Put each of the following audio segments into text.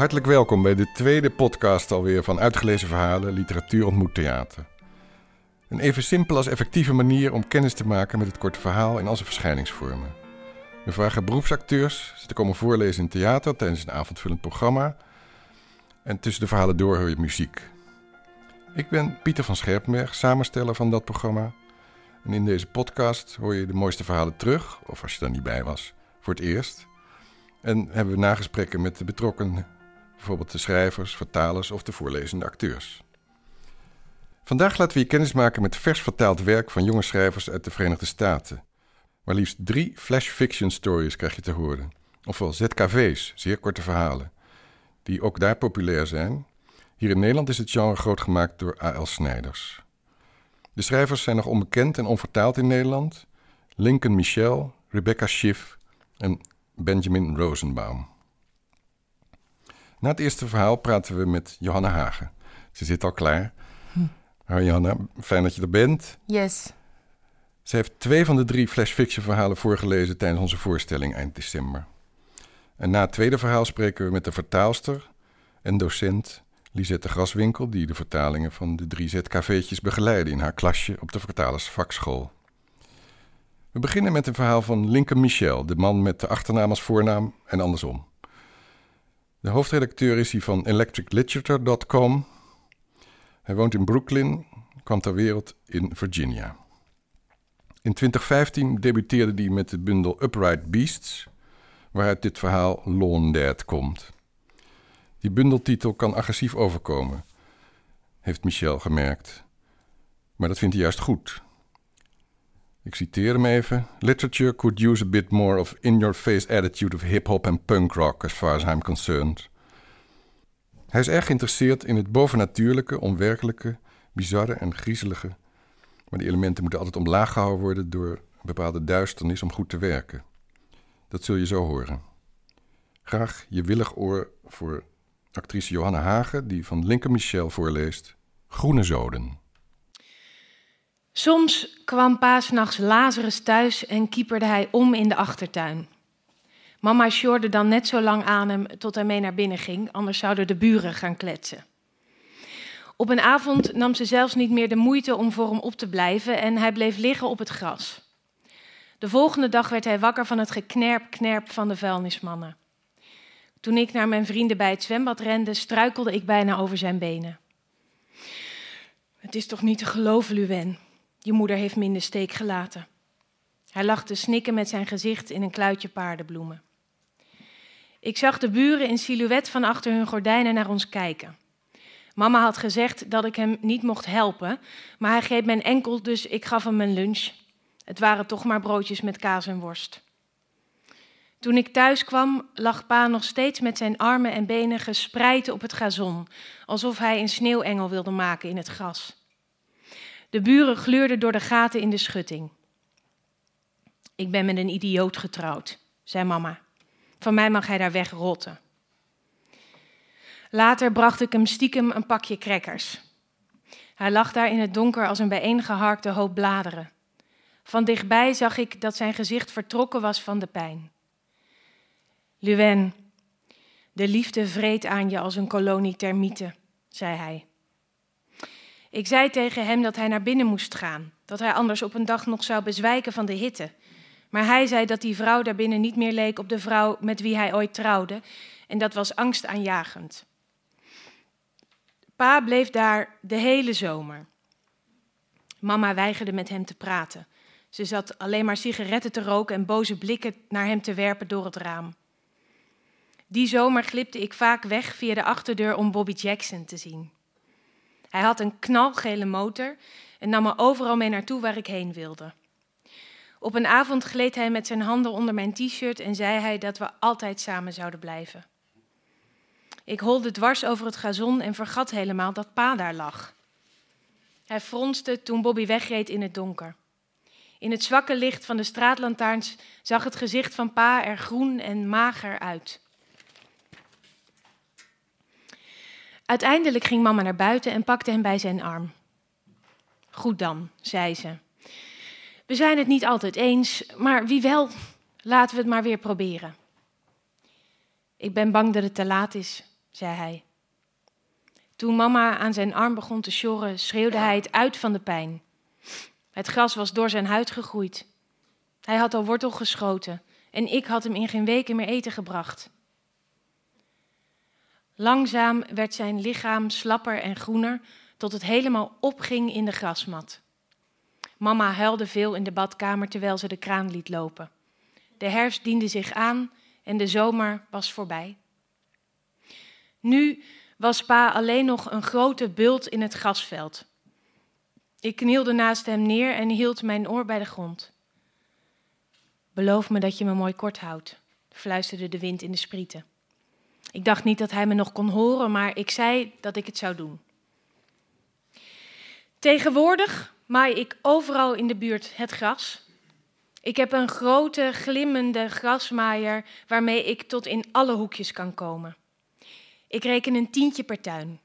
Hartelijk welkom bij de tweede podcast alweer van Uitgelezen Verhalen Literatuur ontmoet theater. Een even simpel als effectieve manier om kennis te maken met het korte verhaal in al zijn verschijningsvormen. We vragen beroepsacteurs ze te komen voorlezen in theater tijdens een avondvullend programma. En tussen de verhalen door hoor je muziek. Ik ben Pieter van Scherpenberg, samensteller van dat programma. En in deze podcast hoor je de mooiste verhalen terug, of als je er niet bij was, voor het eerst. En hebben we nagesprekken met de betrokken, bijvoorbeeld de schrijvers, vertalers of de voorlezende acteurs. Vandaag laten we je kennis maken met vers vertaald werk van jonge schrijvers uit de Verenigde Staten. Maar liefst drie flash fiction stories krijg je te horen. Ofwel ZKV's, zeer korte verhalen, die ook daar populair zijn. Hier in Nederland is het genre groot gemaakt door A.L. Snijders. De schrijvers zijn nog onbekend en onvertaald in Nederland. Lincoln Michel, Rebecca Schiff en Benjamin Rosenbaum. Na het eerste verhaal praten we met Johanna Hagen. Ze zit al klaar. Hm. Hoi Johanna, fijn dat je er bent. Yes. Ze heeft twee van de drie flash fiction verhalen voorgelezen tijdens onze voorstelling eind december. En na het tweede verhaal spreken we met de vertaalster en docent Lisette Graswinkel, die de vertalingen van de drie ZKV'tjes begeleidde in haar klasje op de vertalersvakschool. We beginnen met een verhaal van Lincoln Michel, de man met de achternaam als voornaam en andersom. De hoofdredacteur is hij van electricliterature.com. Hij woont in Brooklyn, kwam ter wereld in Virginia. In 2015 debuteerde hij met de bundel Upright Beasts, waaruit dit verhaal Lawn Dead komt. Die bundeltitel kan agressief overkomen, heeft Michel gemerkt. Maar dat vindt hij juist goed. Ik citeer hem even. Literature could use a bit more of in-your-face attitude of hip-hop en punk rock, as far as I'm concerned. Hij is erg geïnteresseerd in het bovennatuurlijke, onwerkelijke, bizarre en griezelige. Maar die elementen moeten altijd omlaag gehouden worden door een bepaalde duisternis om goed te werken. Dat zul je zo horen. Graag je willig oor voor actrice Johanna Hagen, die van Lincoln Michel voorleest Groene Zoden. Soms kwam paasnachts Lazarus thuis en kieperde hij om in de achtertuin. Mama sjorde dan net zo lang aan hem tot hij mee naar binnen ging, anders zouden de buren gaan kletsen. Op een avond nam ze zelfs niet meer de moeite om voor hem op te blijven en hij bleef liggen op het gras. De volgende dag werd hij wakker van het geknerp-knerp van de vuilnismannen. Toen ik naar mijn vrienden bij het zwembad rende, struikelde ik bijna over zijn benen. Het is toch niet te geloven, Luwen. Je moeder heeft me in de steek gelaten. Hij lag te snikken met zijn gezicht in een kluitje paardenbloemen. Ik zag de buren in silhouet van achter hun gordijnen naar ons kijken. Mama had gezegd dat ik hem niet mocht helpen, maar hij greep mijn enkel, dus ik gaf hem mijn lunch. Het waren toch maar broodjes met kaas en worst. Toen ik thuis kwam, lag pa nog steeds met zijn armen en benen gespreid op het gazon, alsof hij een sneeuwengel wilde maken in het gras. De buren gluurden door de gaten in de schutting. Ik ben met een idioot getrouwd, zei mama. Van mij mag hij daar wegrotten. Later bracht ik hem stiekem een pakje crackers. Hij lag daar in het donker als een bijeengeharkte hoop bladeren. Van dichtbij zag ik dat zijn gezicht vertrokken was van de pijn. Luen, de liefde vreet aan je als een kolonie termieten, zei hij. Ik zei tegen hem dat hij naar binnen moest gaan, dat hij anders op een dag nog zou bezwijken van de hitte. Maar hij zei dat die vrouw daarbinnen niet meer leek op de vrouw met wie hij ooit trouwde, en dat was angstaanjagend. Pa bleef daar de hele zomer. Mama weigerde met hem te praten. Ze zat alleen maar sigaretten te roken en boze blikken naar hem te werpen door het raam. Die zomer glipte ik vaak weg via de achterdeur om Bobby Jackson te zien. Hij had een knalgele motor en nam me overal mee naartoe waar ik heen wilde. Op een avond gleed hij met zijn handen onder mijn t-shirt en zei hij dat we altijd samen zouden blijven. Ik holde dwars over het gazon en vergat helemaal dat pa daar lag. Hij fronste toen Bobby wegreed in het donker. In het zwakke licht van de straatlantaarns zag het gezicht van pa er groen en mager uit. Uiteindelijk ging mama naar buiten en pakte hem bij zijn arm. Goed dan, zei ze. We zijn het niet altijd eens, maar wie wel, laten we het maar weer proberen. Ik ben bang dat het te laat is, zei hij. Toen mama aan zijn arm begon te sjorren, schreeuwde hij het uit van de pijn. Het gras was door zijn huid gegroeid. Hij had al wortel geschoten en ik had hem in geen weken meer eten gebracht. Langzaam werd zijn lichaam slapper en groener tot het helemaal opging in de grasmat. Mama huilde veel in de badkamer terwijl ze de kraan liet lopen. De herfst diende zich aan en de zomer was voorbij. Nu was pa alleen nog een grote bult in het grasveld. Ik knielde naast hem neer en hield mijn oor bij de grond. Beloof me dat je me mooi kort houdt, fluisterde de wind in de sprieten. Ik dacht niet dat hij me nog kon horen, maar ik zei dat ik het zou doen. Tegenwoordig maai ik overal in de buurt het gras. Ik heb een grote, glimmende grasmaaier waarmee ik tot in alle hoekjes kan komen. Ik reken een tientje per tuin.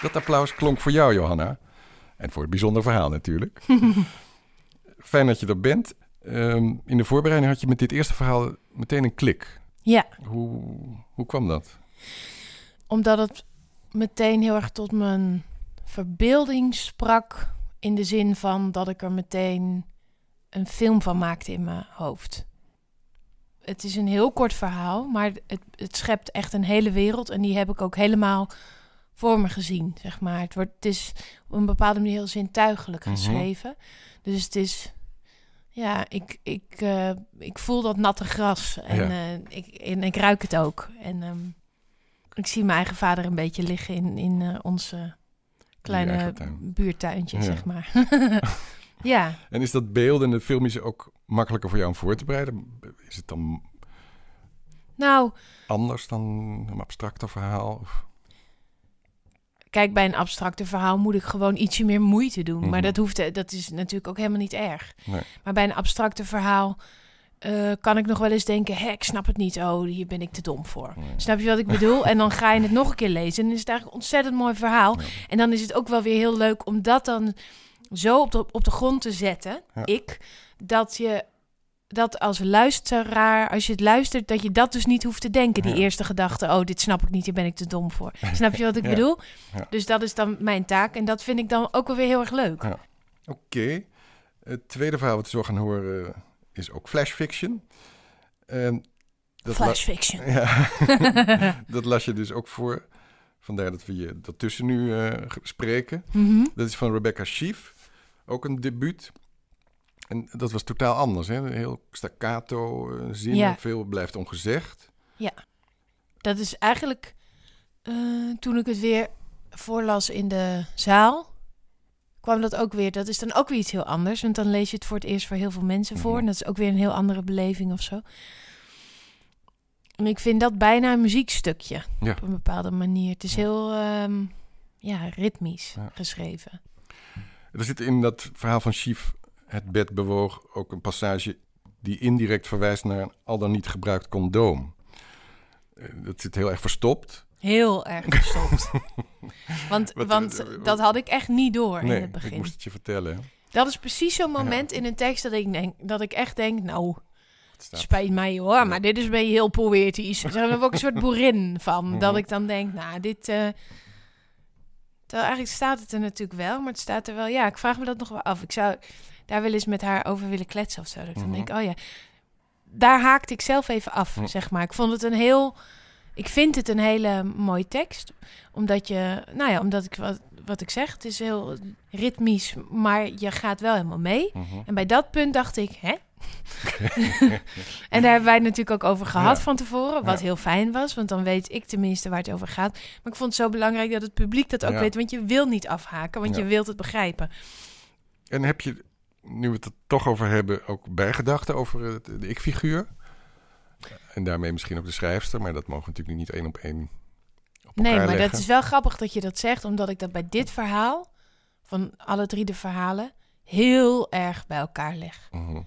Dat applaus klonk voor jou, Johanna. En voor het bijzonder verhaal natuurlijk. Fijn dat je er bent. Ehm, in de voorbereiding had je met dit eerste verhaal meteen een klik. Ja. Hoe, hoe kwam dat? Omdat het meteen heel erg tot mijn verbeelding sprak. In de zin van dat ik er meteen een film van maakte in mijn hoofd. Het is een heel kort verhaal, maar het, het schept echt een hele wereld. En die heb ik ook helemaal voor me gezien, zeg maar. Het, wordt, het is op een bepaalde manier heel zintuigelijk Mhm. geschreven. Dus het is... Ja, ik, ik, eh, ik voel dat natte gras en, Ja. eh, ik, en ik ruik het ook. En ehm, ik zie mijn eigen vader een beetje liggen in, in eh, onze kleine buurtuintje, Ja. zeg maar. ja, En is dat beeld en de filmische ook makkelijker voor jou om voor te bereiden? Is het dan nou, anders dan een abstracter verhaal? Of- kijk, bij een abstracte verhaal moet ik gewoon ietsje meer moeite doen. Mhm. Maar dat, hoeft, dat is natuurlijk ook helemaal niet erg. Nee. Maar bij een abstracte verhaal eh, kan ik nog wel eens denken... Hé, ik snap het niet. Oh, hier ben ik te dom voor. Nee. Snap je wat ik bedoel? En dan ga je het nog een keer lezen. En dan is het eigenlijk een ontzettend mooi verhaal. Ja. En dan is het ook wel weer heel leuk om dat dan zo op de, op de grond te zetten. Ja. Ik. Dat je dat als luisteraar, als je het luistert, dat je dat dus niet hoeft te denken. Die Ja. eerste gedachte, oh, dit snap ik niet, hier ben ik te dom voor. Snap je wat ik Ja. bedoel? Ja. Dus dat is dan mijn taak. En dat vind ik dan ook wel weer heel erg leuk. Ja. Oké. Het tweede verhaal wat we zo gaan horen is ook flash fiction. En dat la- Flash fiction. Ja, dat las je dus ook voor. Vandaar dat we je daartussen nu eh, spreken. Mhm. Dat is van Rebecca Schief, ook een debuut. En dat was totaal anders, hè? Heel staccato eh, Ja. veel blijft ongezegd. Dat is eigenlijk eh, toen ik het weer voorlas in de zaal, kwam dat ook weer. Dat is dan ook weer iets heel anders. Want dan lees je het voor het eerst voor heel veel mensen voor. En dat is ook weer een heel andere beleving of zo. En ik vind dat bijna een muziekstukje Ja. op een bepaalde manier. Het is Ja. heel ehm, ja, ritmisch Ja. geschreven. Er zit in dat verhaal van Schief, het bed bewoog, ook een passage die indirect verwijst naar een al dan niet gebruikt condoom. Eh, Dat zit heel erg verstopt. Heel erg gestopt. want Wat, want eh, dat had ik echt niet door in het begin. ik moest het je vertellen. Dat is precies zo'n moment in een tekst dat ik, denk, dat ik echt denk, nou, spijt mij hoor, maar dit is ben je heel poëtisch. Daar heb ik ook een soort boerin van. Mhm. Dat ik dan denk, nou, dit... eh eigenlijk staat het er natuurlijk wel, maar het staat er wel... Ja, ik vraag me dat nog wel af. Ik zou daar wel eens met haar over willen kletsen of zo. Dat ik dan Mhm. denk, oh ja, daar haakte ik zelf even af, Mhm. zeg maar. Ik vond het een heel... Ik vind het een hele mooie tekst. Omdat je... Nou ja, omdat ik wat, wat ik zeg, het is heel ritmisch, maar je gaat wel helemaal mee. Mhm. En bij dat punt dacht ik, hè? en daar hebben wij het natuurlijk ook over gehad Ja. van tevoren, wat Ja. heel fijn was, want dan weet ik tenminste waar het over gaat. Maar ik vond het zo belangrijk dat het publiek dat ook Ja. weet, want je wil niet afhaken, want je wilt het begrijpen. En heb je, nu we het er toch over hebben, ook bijgedachten over de ik-figuur? En daarmee misschien ook de schrijfster, maar dat mogen we natuurlijk niet één op één op Nee, maar leggen. dat is wel grappig dat je dat zegt, omdat ik dat bij dit verhaal, van alle drie de verhalen, heel erg bij elkaar leg. Mhm.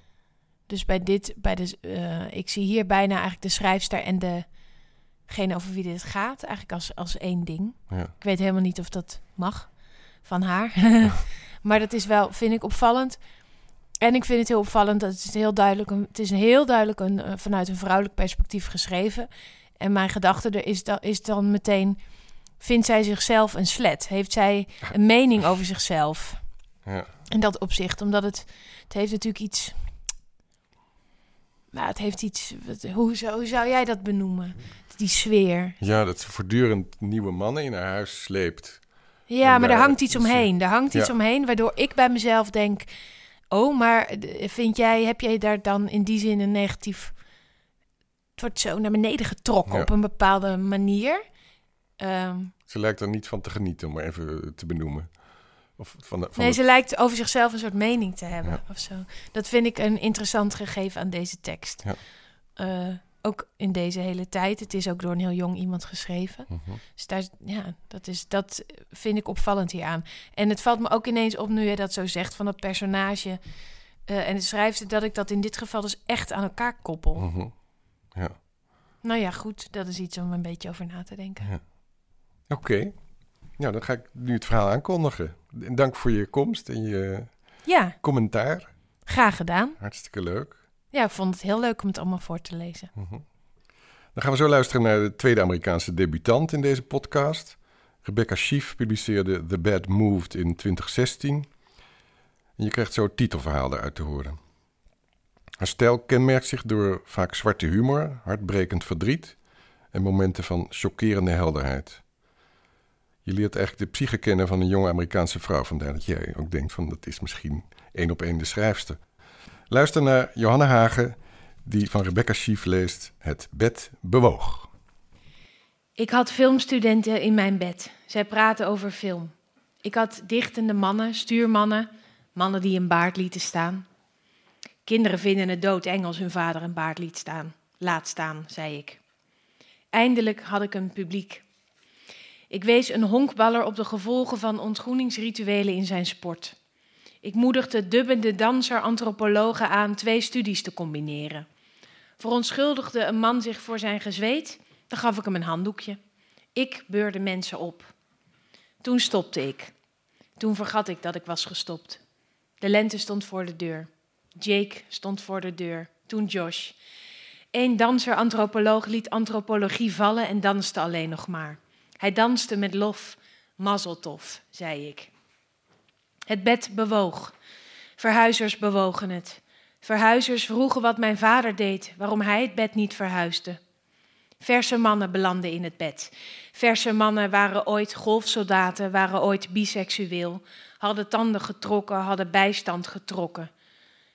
Dus bij dit, bij de, eh, ik zie hier bijna eigenlijk de schrijfster en degene over wie dit gaat, eigenlijk als, als één ding. Ja. Ik weet helemaal niet of dat mag van haar. maar dat is wel, vind ik opvallend. En ik vind het heel opvallend dat het heel duidelijk, een, het is een heel duidelijk een, eh, vanuit een vrouwelijk perspectief geschreven. En mijn gedachte er is, dan, is dan meteen, vindt zij zichzelf een slet? Heeft zij een mening over zichzelf? Ja. In dat opzicht, omdat het, het heeft natuurlijk iets... Maar het heeft iets... wat- Hoe zou, hoe zou jij dat benoemen? Die sfeer. ja, dat ze voortdurend nieuwe mannen in haar huis sleept. Ja, En maar er daar- hangt iets omheen. Er hangt iets omheen, waardoor ik bij mezelf denk... Oh, maar eh, vind jij, heb jij daar dan in die zin een negatief... Het wordt zo naar beneden getrokken Ja. op een bepaalde manier. Ehm, Ze lijkt er niet van te genieten, om maar even te benoemen. Of van de, van nee, de- ze lijkt over zichzelf een soort mening te hebben Ja. of zo. Dat vind ik een interessant gegeven aan deze tekst. Ja. Eh, ook in deze hele tijd. Het is ook door een heel jong iemand geschreven. Mhm. Dus daar, ja, dat, is, dat vind ik opvallend hieraan. En het valt me ook ineens op nu je dat zo zegt van dat personage eh, en de schrijfster, dat ik dat in dit geval dus echt aan elkaar koppel. Mhm. Ja, Nou ja, goed, dat is iets om een beetje over na te denken. oké. Nou, dan ga ik nu het verhaal aankondigen. En dank voor je komst en je Ja, commentaar. graag gedaan. Hartstikke leuk. Ja, ik vond het heel leuk om het allemaal voor te lezen. Dan gaan we zo luisteren naar de tweede Amerikaanse debutant in deze podcast. Rebecca Schief publiceerde The Bad Moved in 2016. En je krijgt zo het titelverhaal eruit te horen. Haar stijl kenmerkt zich door vaak zwarte humor, hartbrekend verdriet en momenten van chockerende helderheid. Je leert eigenlijk de psyche kennen van een jonge Amerikaanse vrouw, vandaar dat jij ook denkt van dat is misschien één op één de schrijfster. Luister naar Johanna Hagen, die van Rebecca Schief leest Het bed bewoog. Ik had filmstudenten in mijn bed. Zij praten over film. Ik had dichtende mannen, stuurmannen, mannen die een baard lieten staan. Kinderen vinden het doodeng als hun vader een baard liet staan. Laat staan, zei ik. Eindelijk had ik een publiek. Ik wees een honkballer op de gevolgen van ontgroeningsrituelen in zijn sport. Ik moedigde dubbende danser-antropologen aan twee studies te combineren. Verontschuldigde een man zich voor zijn gezweet, dan gaf ik hem een handdoekje. Ik beurde mensen op. Toen stopte ik. Toen vergat ik dat ik was gestopt. De lente stond voor de deur. Jake stond voor de deur. Toen Josh. Eén danser-antropoloog liet antropologie vallen en danste alleen nog maar. Hij danste met lof. Mazzeltof, zei ik. Het bed bewoog. Verhuizers bewogen het. Verhuizers vroegen wat mijn vader deed, waarom hij het bed niet verhuisde. Verse mannen belanden in het bed. Verse mannen waren ooit golfsoldaten, waren ooit biseksueel, hadden tanden getrokken, hadden bijstand getrokken.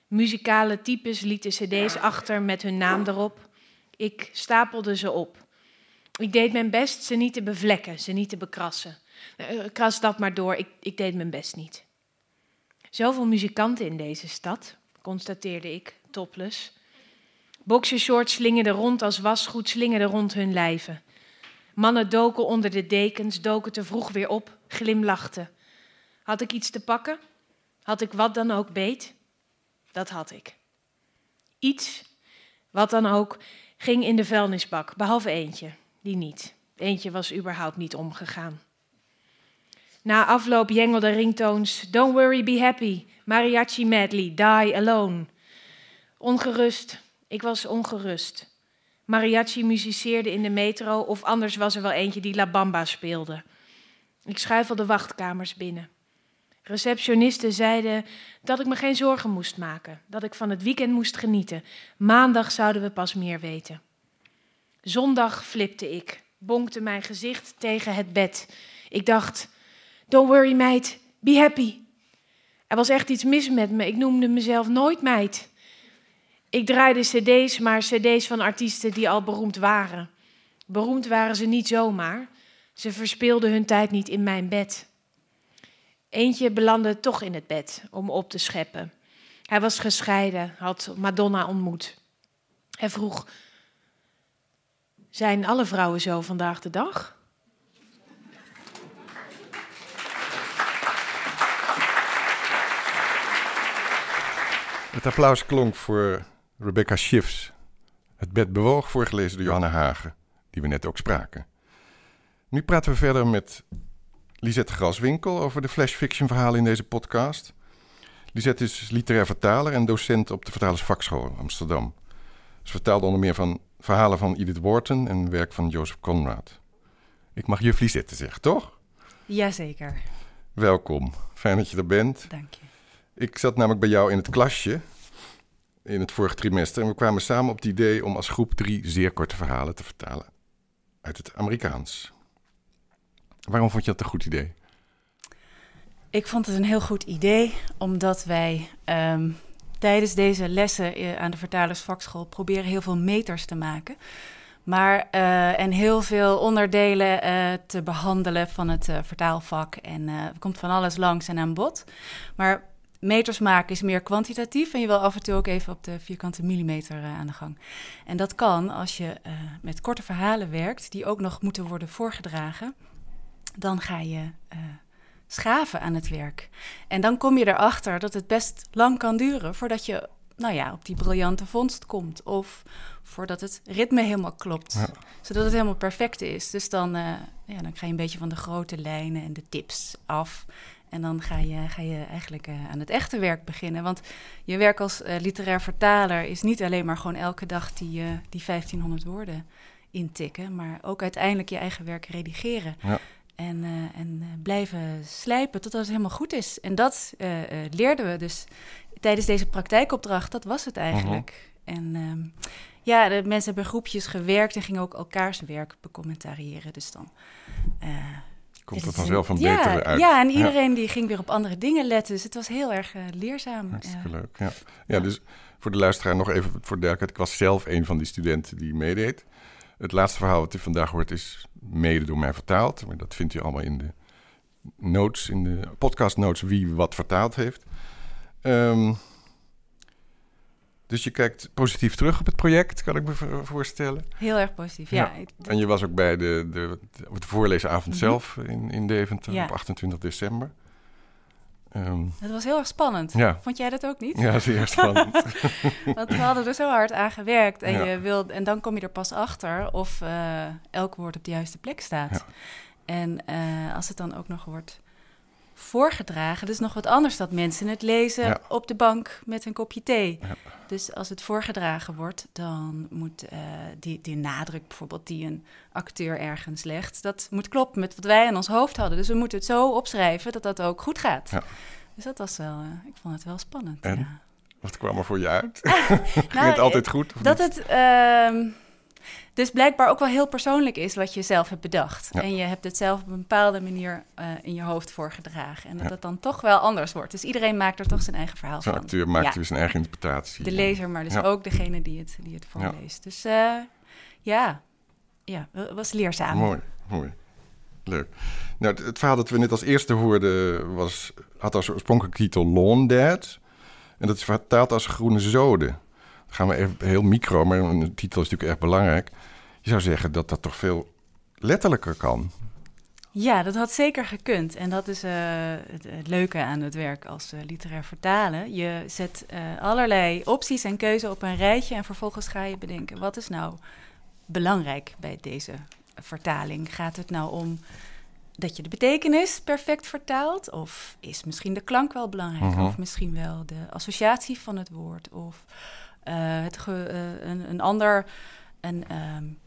Muzikale types lieten cd's achter met hun naam erop. Ik stapelde ze op. Ik deed mijn best ze niet te bevlekken, ze niet te bekrassen. Eh, Kras dat maar door, ik, ik deed mijn best niet. Zoveel muzikanten in deze stad, constateerde ik, topless. Boxershorts slingerden rond als wasgoed, slingerden rond hun lijven. Mannen doken onder de dekens, doken te vroeg weer op, glimlachten. Had ik iets te pakken? Had ik wat dan ook beet? Dat had ik. Iets, wat dan ook, ging in de vuilnisbak, behalve eentje, die niet. Eentje was überhaupt niet omgegaan. Na afloop jengelden ringtones Don't worry, be happy, mariachi medley, die alone. Ongerust, ik was ongerust. Mariachi musiceerde in de metro of anders was er wel eentje die La Bamba speelde. Ik schuifelde wachtkamers binnen. Receptionisten zeiden dat ik me geen zorgen moest maken, dat ik van het weekend moest genieten. Maandag zouden we pas meer weten. Zondag flipte ik, bonkte mijn gezicht tegen het bed. Ik dacht, don't worry meid, be happy. Er was echt iets mis met me, ik noemde mezelf nooit meid. Ik draaide cd's, maar cd's van artiesten die al beroemd waren. Beroemd waren ze niet zomaar. Ze verspeelden hun tijd niet in mijn bed. Eentje belandde toch in het bed om op te scheppen. Hij was gescheiden, had Madonna ontmoet. Hij vroeg: Zijn alle vrouwen zo vandaag de dag? Het applaus klonk voor Rebecca Schiffs. Het bed bewoog, voorgelezen door Johanna Hagen, die we net ook spraken. Nu praten we verder met Lisette Graswinkel over de flash fiction verhalen in deze podcast. Lisette is literair vertaler en docent op de Vertalersvakschool in Amsterdam. Ze vertaalde onder meer van verhalen van Edith Wharton en werk van Joseph Conrad. Ik mag juf Lisette zeggen, toch? Jazeker. Welkom. Fijn dat je er bent. Dank je. Ik zat namelijk bij jou in het klasje in het vorige trimester en we kwamen samen op het idee om als groep drie zeer korte verhalen te vertalen uit het Amerikaans. Waarom vond je dat een goed idee? Ik vond het een heel goed idee, omdat wij ehm, tijdens deze lessen eh, aan de vertalersvakschool proberen heel veel meters te maken. Maar, eh, en heel veel onderdelen uh, te behandelen van het vertaalvak. En er komt van alles langs en aan bod. Maar meters maken is meer kwantitatief en je wil af en toe ook even op de vierkante millimeter aan de gang. En dat kan als je met korte verhalen werkt, die ook nog moeten worden voorgedragen. Dan ga je schaven aan het werk. En dan kom je erachter dat het best lang kan duren voordat je nou ja, op die briljante vondst komt. Of voordat het ritme helemaal klopt. Zodat het helemaal perfect is. Dus dan, uh, ja, dan ga je een beetje van de grote lijnen en de tips af. En dan ga je, ga je eigenlijk uh, aan het echte werk beginnen. Want je werk als uh, literair vertaler is niet alleen maar gewoon elke dag die, die 1500 woorden intikken. Maar ook uiteindelijk je eigen werk redigeren. Ja. En, en blijven slijpen totdat het helemaal goed is. En dat leerden we dus tijdens deze praktijkopdracht. Dat was het eigenlijk. -huh. En um, ja, de mensen hebben groepjes gewerkt en gingen ook elkaars werk becommentariëren. Dus dan... Komt er vanzelf van ja, betere uit. Ja, en iedereen die ging weer op andere dingen letten. Dus het was heel erg leerzaam. Hartstikke leuk, ja. ja. dus voor de luisteraar nog even voor de Ik was zelf een van die studenten die meedeed. Het laatste verhaal wat u vandaag hoort is mede door mij vertaald. Maar dat vindt u allemaal in de notes, in de podcast notes, wie wat vertaald heeft. Um, dus je kijkt positief terug op het project, kan ik me voorstellen. Heel erg positief, ja. ja. En je was ook bij de, de, de voorleesavond mm -hmm. zelf in, in Deventer ja. op 28 december. Um, het was heel erg spannend. Ja. Vond jij dat ook niet? Ja, zeer spannend. Want we hadden er zo hard aan gewerkt. En, ja. je wilt, en dan kom je er pas achter of uh, elk woord op de juiste plek staat. En uh, als het dan ook nog wordt voorgedragen, dus nog wat anders dat mensen het lezen ja. op de bank met een kopje thee. Dus als het voorgedragen wordt, dan moet uh, die, die nadruk bijvoorbeeld die een acteur ergens legt, dat moet kloppen met wat wij in ons hoofd hadden. Dus we moeten het zo opschrijven dat dat ook goed gaat. Dus dat was wel, uh, ik vond het wel spannend. En? Ja. Wat kwam er voor je uit? Ging nou, het altijd goed? Dat niet? het. Uh, dus blijkbaar ook wel heel persoonlijk is wat je zelf hebt bedacht. Ja. En je hebt het zelf op een bepaalde manier uh, in je hoofd voorgedragen. En dat ja. het dan toch wel anders wordt. Dus iedereen maakt er toch zijn eigen verhaal Zo'n van. acteur maakt ja. dus zijn eigen interpretatie. De lezer, maar dus ook degene die het, die het voorleest. Dus uh, ja, ja, was leerzaam. Mooi, mooi. Leuk. Nou, het, het, verhaal dat we net als eerste hoorden was, had als oorspronkelijke titel Lawn Dead. En dat is vertaald als Groene Zode. Gaan we even heel micro, maar de titel is natuurlijk erg belangrijk. Je zou zeggen dat dat toch veel letterlijker kan. Ja, dat had zeker gekund. En dat is uh, het, het, leuke aan het werk als uh, literair vertalen. Je zet uh, allerlei opties en keuzen op een rijtje en vervolgens ga je bedenken... wat is nou belangrijk bij deze vertaling? Gaat het nou om dat je de betekenis perfect vertaalt? Of is misschien de klank wel belangrijk? Uh -huh. Of misschien wel de associatie van het woord? Of het een, een ander... Een, um,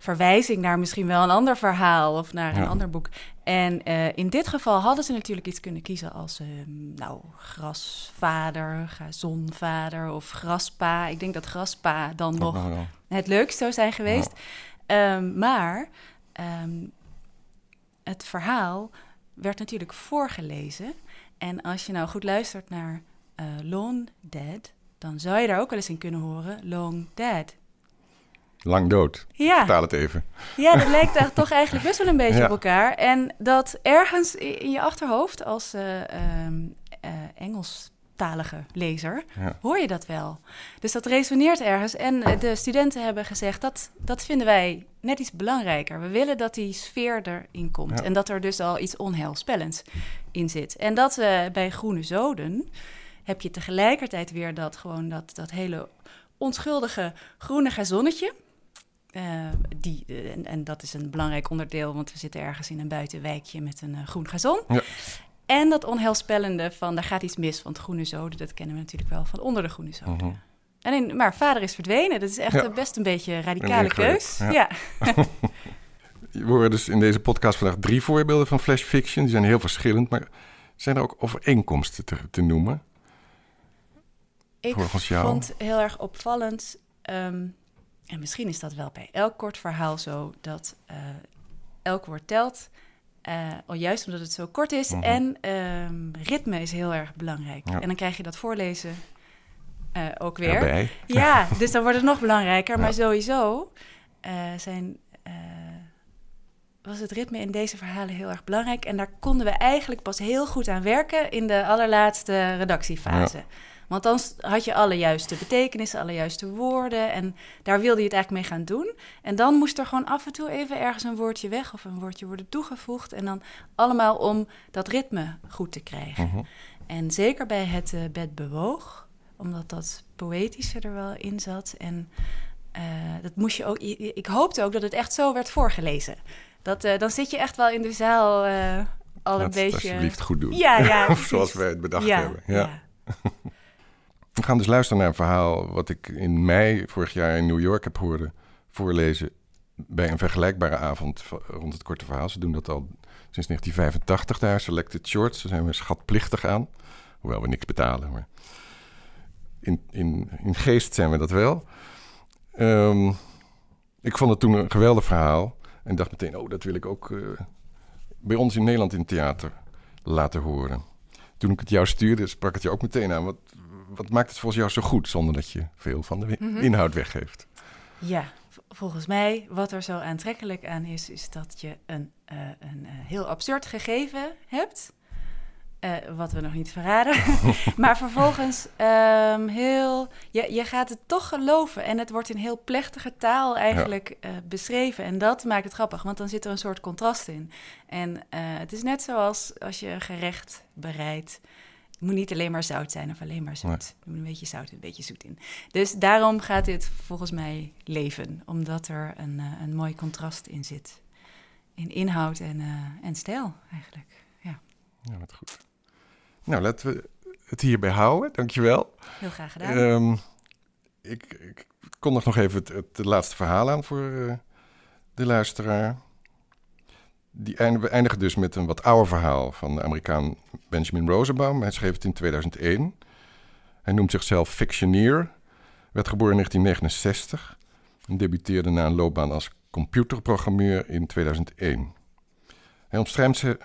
verwijzing naar misschien wel een ander verhaal of naar een ander boek. En uh, in dit geval hadden ze natuurlijk iets kunnen kiezen als uh, nou, grasvader, gazonvader of graspa. Ik denk dat graspa dan nog het leukst zou zijn geweest. Ja. Um, maar um, het verhaal werd natuurlijk voorgelezen. En als je nou goed luistert naar uh, Long Dead, dan zou je daar ook wel eens in kunnen horen Long Dead. Lang dood. Ja. Vertaal het even. Ja, dat lijkt daar toch eigenlijk best wel een beetje ja. op elkaar. En dat ergens in je achterhoofd als uh, um, uh, Engelstalige lezer ja. hoor je dat wel. Dus dat resoneert ergens. En de studenten hebben gezegd dat dat vinden wij net iets belangrijker. We willen dat die sfeer erin komt ja. en dat er dus al iets onheilspellends in zit. En dat uh, bij Groene Zoden heb je tegelijkertijd weer dat gewoon dat, dat hele onschuldige groene gazonnetje. Uh, die, en, en, dat is een belangrijk onderdeel, want we zitten ergens in een buitenwijkje met een uh, groen gazon. Ja. En dat onheilspellende van daar gaat iets mis, want groene zoden, dat kennen we natuurlijk wel van onder de groene zoden. Mhm. En in- maar vader is verdwenen. Dat is echt Ja. eh, best een beetje een radicale keus. ja. Ja. We horen dus in deze podcast vandaag drie voorbeelden van flash fiction. Die zijn heel verschillend, maar zijn er ook overeenkomsten te, te noemen? Ik Volgens jou? vond heel erg opvallend, ehm, en misschien is dat wel bij elk kort verhaal zo, dat eh, elk woord telt. eh, al juist omdat het zo kort is. Mhm. En ehm, ritme is heel erg belangrijk. Ja. En dan krijg je dat voorlezen eh, ook weer. Erbij. Ja, dus dan wordt het nog belangrijker. Ja. Maar sowieso zijn, was het ritme in deze verhalen heel erg belangrijk. En daar konden we eigenlijk pas heel goed aan werken in de allerlaatste redactiefase. Want dan had je alle juiste betekenissen, alle juiste woorden. En daar wilde je het eigenlijk mee gaan doen. En dan moest er gewoon af en toe even ergens een woordje weg of een woordje worden toegevoegd. En dan allemaal om dat ritme goed te krijgen. Mhm. En zeker bij het eh, bed bewoog, omdat dat poëtische er wel in zat. En eh, dat moest je ook. Ik hoopte ook dat het echt zo werd voorgelezen. Dat, eh, dan zit je echt wel in de zaal al Laat een het beetje. alsjeblieft goed doen. Ja, ja. Of zoals wij het bedacht ja, hebben. Ja. We gaan dus luisteren naar een verhaal wat ik in mei vorig jaar in New York heb horen voorlezen bij een vergelijkbare avond rond het korte verhaal. Ze doen dat al sinds 1985 daar, Selected Shorts. Daar zijn we schatplichtig aan, hoewel we niks betalen. Maar in, in, in geest zijn we dat wel. Ehm, ik vond het toen een geweldig verhaal en dacht meteen, oh, dat wil ik ook eh, bij ons in Nederland in theater laten horen. Toen ik het jou stuurde, sprak het je ook meteen aan. Wat, wat maakt het volgens jou zo goed, zonder dat je veel van de Mhm. inhoud weggeeft? Ja, volgens mij, wat er zo aantrekkelijk aan is, is dat je een, eh, een eh, heel absurd gegeven hebt. eh, wat we nog niet verraden. maar vervolgens ehm, heel. Je, je gaat het toch geloven. En het wordt in heel plechtige taal eigenlijk beschreven. En dat maakt het grappig, want dan zit er een soort contrast in. En het is net zoals als je een gerecht bereidt. Het moet niet alleen maar zout zijn of alleen maar zoet. Nee. Er moet een beetje zout en een beetje zoet in. Dus daarom gaat dit volgens mij leven. Omdat er een, eh, een mooi contrast in zit. In inhoud en, eh, en stijl eigenlijk. Ja, Ja, wat goed. Nou, laten we het hierbij houden. Dankjewel. heel graag gedaan. Ehm ik, ik kondig nog even het, het laatste verhaal aan voor eh, de luisteraar. Die eindigen dus met een wat ouder verhaal van de Amerikaan Benjamin Rosenbaum. Hij schreef het in 2001. Hij noemt zichzelf fictioneer. Werd geboren in 1969 en debuteerde na een loopbaan als computerprogrammeur in 2001. Hij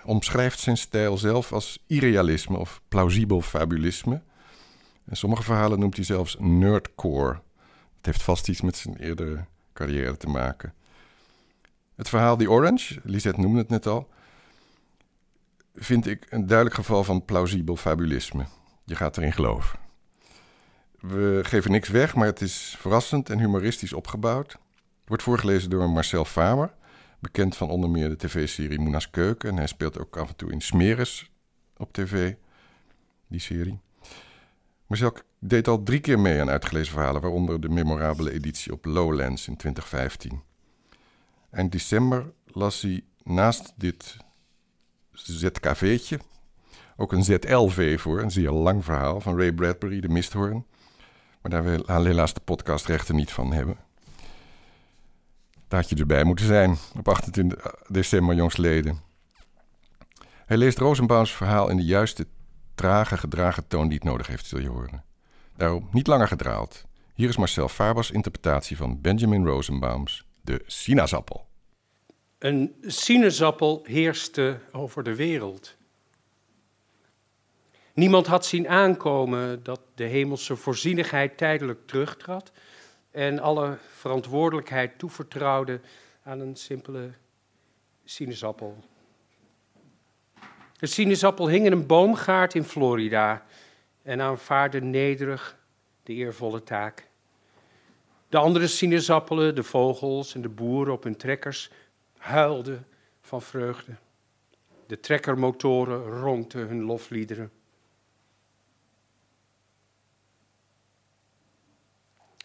omschrijft zijn stijl zelf als irrealisme of plausibel fabulisme. En sommige verhalen noemt hij zelfs nerdcore. Het heeft vast iets met zijn eerdere carrière te maken. Het verhaal The Orange, Lisette noemde het net al, vind ik een duidelijk geval van plausibel fabulisme. Je gaat erin geloven. We geven niks weg, maar het is verrassend en humoristisch opgebouwd. Wordt voorgelezen door Marcel Faber, bekend van onder meer de tv-serie Moena's Keuken. En hij speelt ook af en toe in Smeris op tv, die serie. Marcel deed al drie keer mee aan uitgelezen verhalen, waaronder de memorabele editie op Lowlands in 2015. Eind december las hij naast dit ZKV'tje ook een ZLV voor, een zeer lang verhaal van Ray Bradbury, De Misthoorn. Maar daar wil helaas de podcastrechten niet van hebben. Daar had je erbij moeten zijn op 28 december jongstleden. Hij leest Rosenbaums verhaal in de juiste trage, gedragen toon die het nodig heeft, zul je horen. Daarom niet langer gedraald. Hier is Marcel Fabers interpretatie van Benjamin Rosenbaums De Sinaasappel. Een sinaasappel heerste over de wereld. Niemand had zien aankomen dat de hemelse voorzienigheid tijdelijk terugtrad en alle verantwoordelijkheid toevertrouwde aan een simpele sinaasappel. De sinaasappel hing in een boomgaard in Florida en aanvaarde nederig de eervolle taak. De andere sinaasappelen, de vogels en de boeren op hun trekkers huilden van vreugde. De trekkermotoren ronkten hun lofliederen.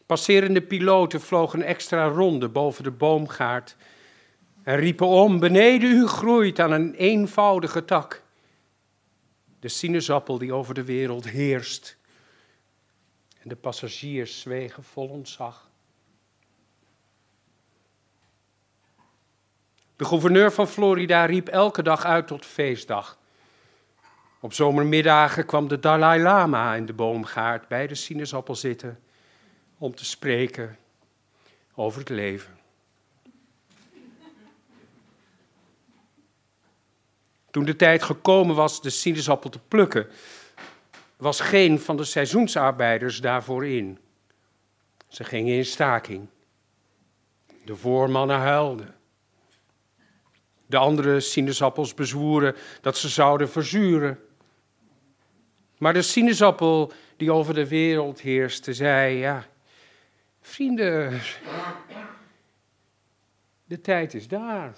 Passerende piloten vlogen extra ronde boven de boomgaard en riepen om: Beneden u groeit aan een eenvoudige tak. De sinaasappel die over de wereld heerst. En de passagiers zwegen vol ontzag. De gouverneur van Florida riep elke dag uit tot feestdag. Op zomermiddagen kwam de Dalai Lama in de boomgaard bij de sinaasappel zitten om te spreken over het leven. Toen de tijd gekomen was de sinaasappel te plukken, was geen van de seizoensarbeiders daarvoor in. Ze gingen in staking. De voormannen huilden. De andere sinaasappels bezwoeren dat ze zouden verzuren. Maar de sinaasappel die over de wereld heerste, zei: Ja, vrienden, de tijd is daar.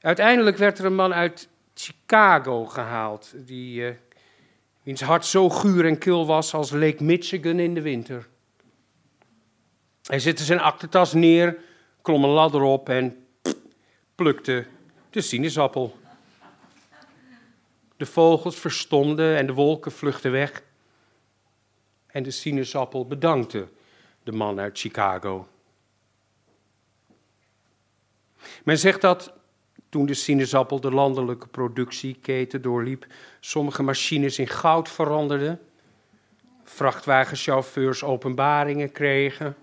Uiteindelijk werd er een man uit Chicago gehaald, die, uh, wiens hart zo guur en kil was als Lake Michigan in de winter. Hij zette zijn aktentas neer, klom een ladder op en plukte de sinaasappel. De vogels verstomden en de wolken vluchtten weg. En de sinaasappel bedankte de man uit Chicago. Men zegt dat toen de sinaasappel de landelijke productieketen doorliep, sommige machines in goud veranderden, vrachtwagenchauffeurs openbaringen kregen,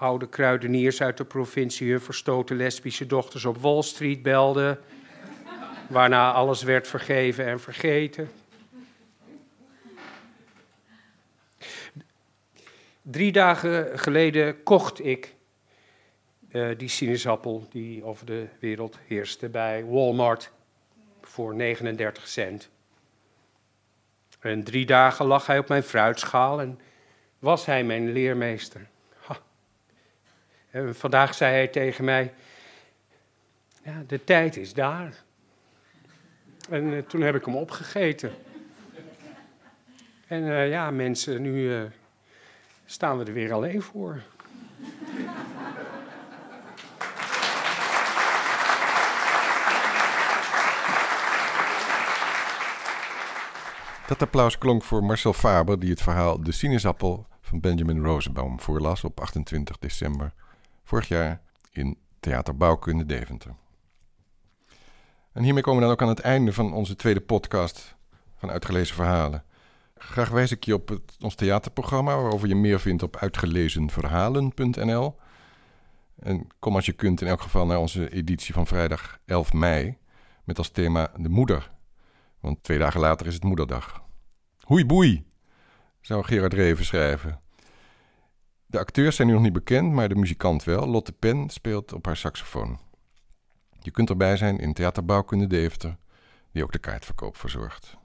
oude kruideniers uit de provincie hun verstoten lesbische dochters op Wall Street belden, waarna alles werd vergeven en vergeten. Drie dagen geleden kocht ik uh, die sinaasappel die over de wereld heerste bij Walmart voor 39 cent. En drie dagen lag hij op mijn fruitschaal en was hij mijn leermeester. En vandaag zei hij tegen mij: ja, De tijd is daar. En uh, toen heb ik hem opgegeten. En uh, ja, mensen, nu staan we er weer alleen voor. Dat applaus klonk voor Marcel Faber, die het verhaal De Sinaasappel van Benjamin Rosenbaum voorlas op 28 december vorig jaar in Theater Bouwkunde Deventer. En hiermee komen we dan ook aan het einde van onze tweede podcast van Uitgelezen Verhalen. Graag wijs ik je op ons theaterprogramma, waarover je meer vindt op uitgelezenverhalen.nl. En kom als je kunt in elk geval naar onze editie van vrijdag 11 mei, met als thema De Moeder want twee dagen later is het moederdag. Hoei boei, zou Gerard Reven schrijven. De acteurs zijn nu nog niet bekend, maar de muzikant wel. Lotte Pen speelt op haar saxofoon. Je kunt erbij zijn in Theaterbouwkunde Deventer, die ook de kaartverkoop verzorgt.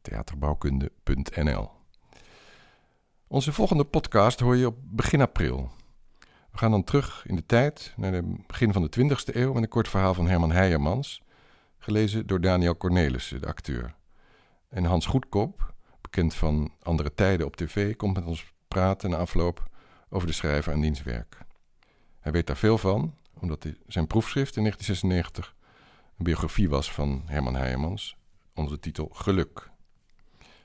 Theaterbouwkunde.nl Onze volgende podcast hoor je op begin april. We gaan dan terug in de tijd, naar het begin van de 20e eeuw, met een kort verhaal van Herman Heijermans gelezen door Daniel Cornelissen, de acteur. En Hans Goedkop, bekend van andere tijden op tv, komt met ons praten na afloop over de schrijver en diens werk. Hij weet daar veel van, omdat zijn proefschrift in 1996 een biografie was van Herman Heijmans, onder de titel Geluk.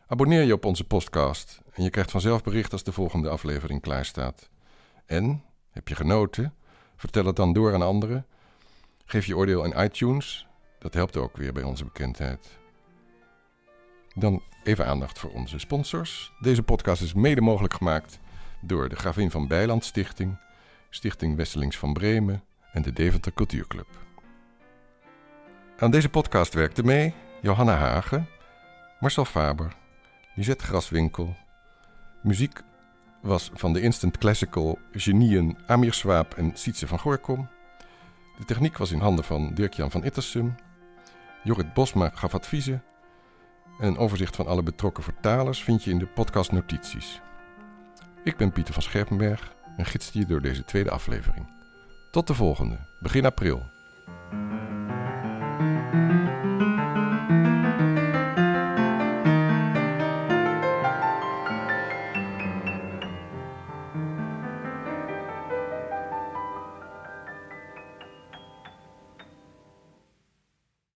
Abonneer je op onze podcast en je krijgt vanzelf bericht als de volgende aflevering klaar staat. En, heb je genoten? Vertel het dan door aan anderen. Geef je oordeel in iTunes dat helpt ook weer bij onze bekendheid. Dan even aandacht voor onze sponsors. Deze podcast is mede mogelijk gemaakt door de Gravin van Bijland Stichting, Stichting Wesselings van Bremen en de Deventer Cultuurclub. Aan deze podcast werkten mee Johanna Hagen, Marcel Faber, Lisette Graswinkel. Muziek was van de instant classical genieën Amir Swaap en Sietse van Gorkom. De techniek was in handen van Dirk-Jan van Ittersum Jorrit Bosma gaf adviezen. En een overzicht van alle betrokken vertalers vind je in de podcast notities. Ik ben Pieter van Scherpenberg en gids je door deze tweede aflevering. Tot de volgende, begin april.